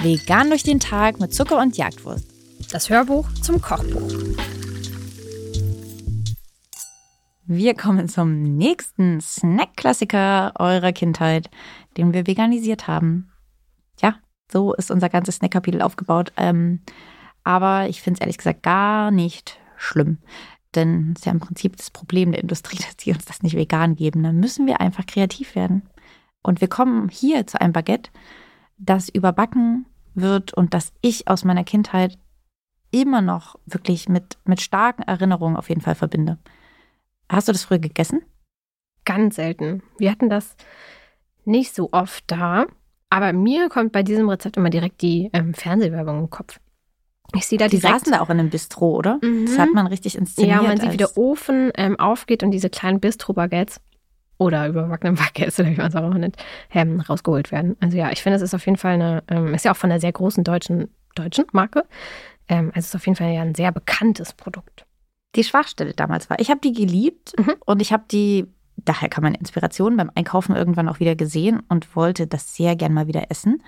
Vegan durch den Tag mit Zucker und Jagdwurst. Das Hörbuch zum Kochbuch. Wir kommen zum nächsten Snack-Klassiker eurer Kindheit, den wir veganisiert haben. Ja, so ist unser ganzes Snack-Kapitel aufgebaut. Ähm, aber ich finde es ehrlich gesagt gar nicht schlimm. Denn es ist ja im Prinzip das Problem der Industrie, dass die uns das nicht vegan geben. Dann müssen wir einfach kreativ werden. Und wir kommen hier zu einem Baguette, das überbacken wird und das ich aus meiner Kindheit immer noch wirklich mit, mit starken Erinnerungen auf jeden Fall verbinde. Hast du das früher gegessen? Ganz selten. Wir hatten das nicht so oft da. Aber mir kommt bei diesem Rezept immer direkt die ähm, Fernsehwerbung im Kopf. Ich sehe da die direkt, saßen da auch in einem Bistro, oder? Mhm. Das hat man richtig inszeniert. Ja, man sieht, wie der Ofen ähm, aufgeht und diese kleinen Bistro-Baguettes oder überbackenen Baguettes, oder wie man es auch immer nennt, ähm, rausgeholt werden. Also ja, ich finde, es ist auf jeden Fall eine, ähm, ist ja auch von einer sehr großen deutschen, deutschen Marke. Ähm, also es ist auf jeden Fall ja ein sehr bekanntes Produkt. die Schwachstelle damals war. Ich habe die geliebt Mhm. und ich habe die, daher kam meine Inspiration beim Einkaufen irgendwann auch wieder gesehen und wollte das sehr gern mal wieder essen.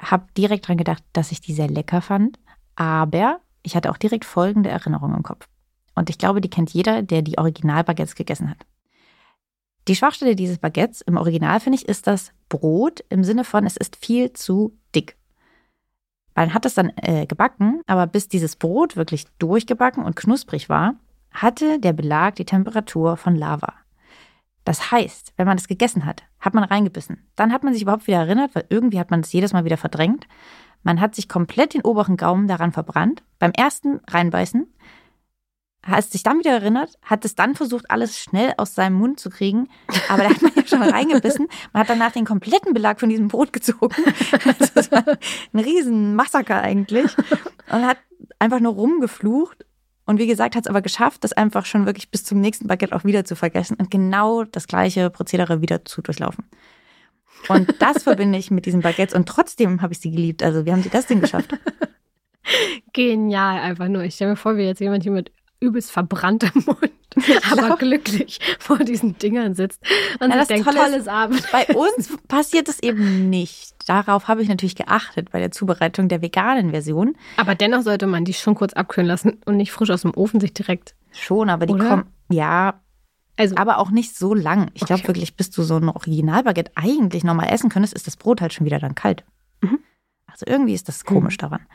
Habe direkt dran gedacht, dass ich die sehr lecker fand, aber ich hatte auch direkt folgende Erinnerung im Kopf. Und ich glaube, die kennt jeder, der die Original-Baguettes gegessen hat. Die Schwachstelle dieses Baguettes im Original, finde ich, ist das Brot im Sinne von, es ist viel zu dick. Man hat es dann äh, gebacken, aber bis dieses Brot wirklich durchgebacken und knusprig war, hatte der Belag die Temperatur von Lava. Das heißt, wenn man es gegessen hat, hat man reingebissen. Dann hat man sich überhaupt wieder erinnert, weil irgendwie hat man es jedes Mal wieder verdrängt. Man hat sich komplett den oberen Gaumen daran verbrannt. Beim ersten reinbeißen, hat sich dann wieder erinnert, hat es dann versucht, alles schnell aus seinem Mund zu kriegen. Aber da hat man ja schon reingebissen. Man hat danach den kompletten Belag von diesem Brot gezogen. Also das war ein riesen Massaker eigentlich. Und hat einfach nur rumgeflucht. Und wie gesagt, hat es aber geschafft, das einfach schon wirklich bis zum nächsten Baguette auch wieder zu vergessen und genau das gleiche Prozedere wieder zu durchlaufen. Und das verbinde ich mit diesen Baguettes und trotzdem habe ich sie geliebt. Also wie haben sie das denn geschafft? Genial, einfach nur. Ich stelle mir vor, wie jetzt jemand hier mit übelst verbranntem Mund, aber glücklich vor diesen Dingern sitzt und Ja, sich das denkt, Tolle tolles Abend. Bei uns passiert es eben nicht. Darauf habe ich natürlich geachtet bei der Zubereitung der veganen Version. Aber dennoch sollte man die schon kurz abkühlen lassen und nicht frisch aus dem Ofen sich direkt. Schon, aber die kommen, ja, Also, aber auch nicht so lang. Ich glaube Okay. wirklich, bis du so ein Originalbaguette eigentlich normal essen könntest, ist das Brot halt schon wieder dann kalt. Mhm. Also irgendwie ist das komisch daran.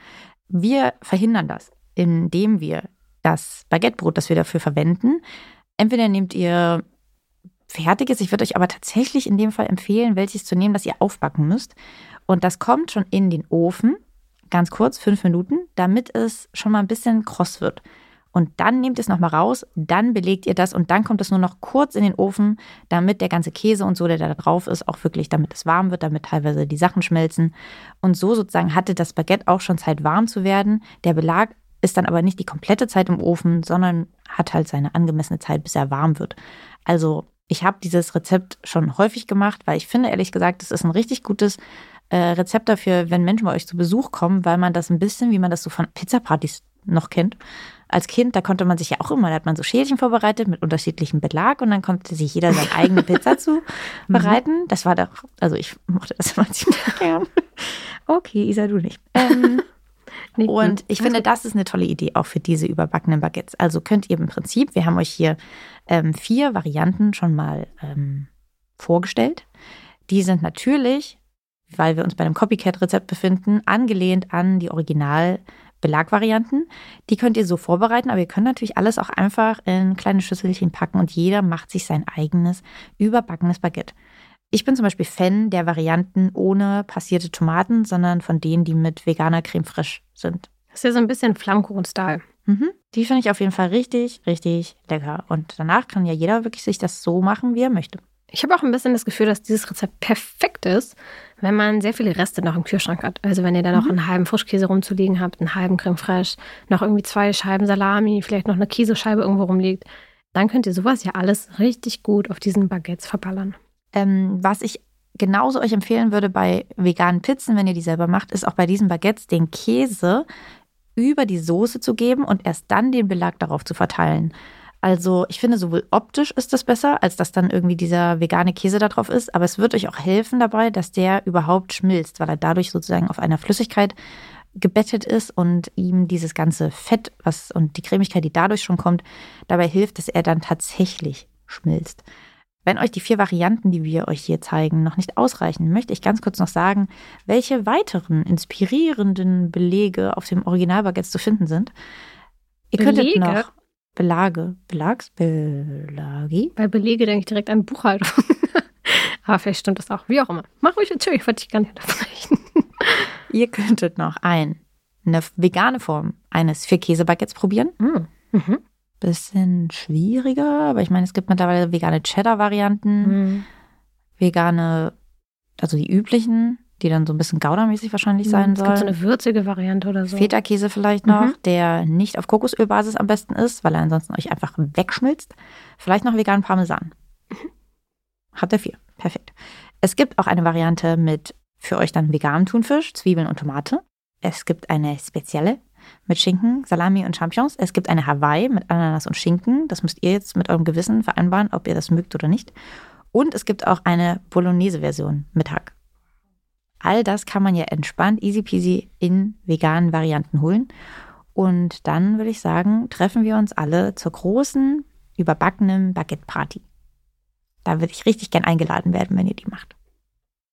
Wir verhindern das, indem wir das Baguettebrot, das wir dafür verwenden, entweder nehmt ihr fertiges, ich würde euch aber tatsächlich in dem Fall empfehlen, welches zu nehmen, das ihr aufbacken müsst. Und das kommt schon in den Ofen, ganz kurz, fünf Minuten, damit es schon mal ein bisschen kross wird. Und dann nehmt es nochmal raus, dann belegt ihr das und dann kommt es nur noch kurz in den Ofen, damit der ganze Käse und so, der da drauf ist, auch wirklich, damit es warm wird, damit teilweise die Sachen schmelzen. Und so sozusagen hatte das Baguette auch schon Zeit, warm zu werden. Der Belag ist dann aber nicht die komplette Zeit im Ofen, sondern hat halt seine angemessene Zeit, bis er warm wird. Also ich habe dieses Rezept schon häufig gemacht, weil ich finde, ehrlich gesagt, es ist ein richtig gutes äh, Rezept dafür, wenn Menschen bei euch zu Besuch kommen, weil man das ein bisschen, wie man das so von Pizzapartys noch kennt. Als Kind, da konnte man sich ja auch immer, da hat man so Schälchen vorbereitet mit unterschiedlichem Belag und dann konnte sich jeder seine eigene Pizza zubereiten. Das war doch, also ich mochte das immer ziemlich gern. Okay, Isa, du nicht. Ähm, nee, und ich also, finde, das ist eine tolle Idee auch für diese überbackenen Baguettes. Also könnt ihr im Prinzip, wir haben euch hier ähm, vier Varianten schon mal ähm, vorgestellt. Die sind natürlich, weil wir uns bei einem Copycat-Rezept befinden, angelehnt an die Original-Belagvarianten. Die könnt ihr so vorbereiten, aber ihr könnt natürlich alles auch einfach in kleine Schüsselchen packen und jeder macht sich sein eigenes überbackenes Baguette. Ich bin zum Beispiel Fan der Varianten ohne passierte Tomaten, sondern von denen, die mit veganer Creme fraiche sind. Das ist ja so ein bisschen Flammkuchen-Style. Mhm. Die finde ich auf jeden Fall richtig, richtig lecker. Und danach kann ja jeder wirklich sich das so machen, wie er möchte. Ich habe auch ein bisschen das Gefühl, dass dieses Rezept perfekt ist, wenn man sehr viele Reste noch im Kühlschrank hat. Also wenn ihr da noch einen halben Frischkäse rumzuliegen habt, einen halben Creme fraiche, noch irgendwie zwei Scheiben Salami, vielleicht noch eine Käsescheibe irgendwo rumliegt, dann könnt ihr sowas ja alles richtig gut auf diesen Baguettes verballern. Ähm, was ich genauso euch empfehlen würde bei veganen Pizzen, wenn ihr die selber macht, ist auch bei diesen Baguettes den Käse über die Soße zu geben und erst dann den Belag darauf zu verteilen. Also ich finde, sowohl optisch ist das besser, als dass dann irgendwie dieser vegane Käse da drauf ist. Aber es wird euch auch helfen dabei, dass der überhaupt schmilzt, weil er dadurch sozusagen auf einer Flüssigkeit gebettet ist und ihm dieses ganze Fett was und die Cremigkeit, die dadurch schon kommt, dabei hilft, dass er dann tatsächlich schmilzt. Wenn euch die vier Varianten, die wir euch hier zeigen, noch nicht ausreichen, möchte ich ganz kurz noch sagen, welche weiteren inspirierenden Belege auf dem Originalbaguette zu finden sind. Ihr könntet Belege? noch Belage, Belags, Belagi. Bei Belege denke ich direkt an Buchhaltung. Aber vielleicht stimmt das auch. Wie auch immer. Mach ruhig natürlich, wollte ich gar nicht unterbrechen. Ihr könntet noch ein, eine vegane Form eines Vier-Käse-Baguettes probieren. Mm. Mhm. Bisschen schwieriger, aber ich meine, es gibt mittlerweile vegane Cheddar-Varianten, Mhm. vegane, also die üblichen, die dann so ein bisschen goudamäßig wahrscheinlich sein Es gibt so eine würzige Variante oder so. Feta-Käse vielleicht noch, Mhm. der nicht auf Kokosölbasis am besten ist, weil er ansonsten euch einfach wegschmilzt. Vielleicht noch veganen Parmesan. Habt ihr vier. Perfekt. Es gibt auch eine Variante mit für euch dann veganem Thunfisch, Zwiebeln und Tomate. Es gibt eine spezielle mit Schinken, Salami und Champignons. Es gibt eine Hawaii mit Ananas und Schinken. Das müsst ihr jetzt mit eurem Gewissen vereinbaren, ob ihr das mögt oder nicht. Und es gibt auch eine Bolognese-Version mit Hack. All das kann man ja entspannt, easy peasy in veganen Varianten holen. Und dann würde ich sagen, treffen wir uns alle zur großen, überbackenen Baguette-Party. Da würde ich richtig gern eingeladen werden, wenn ihr die macht.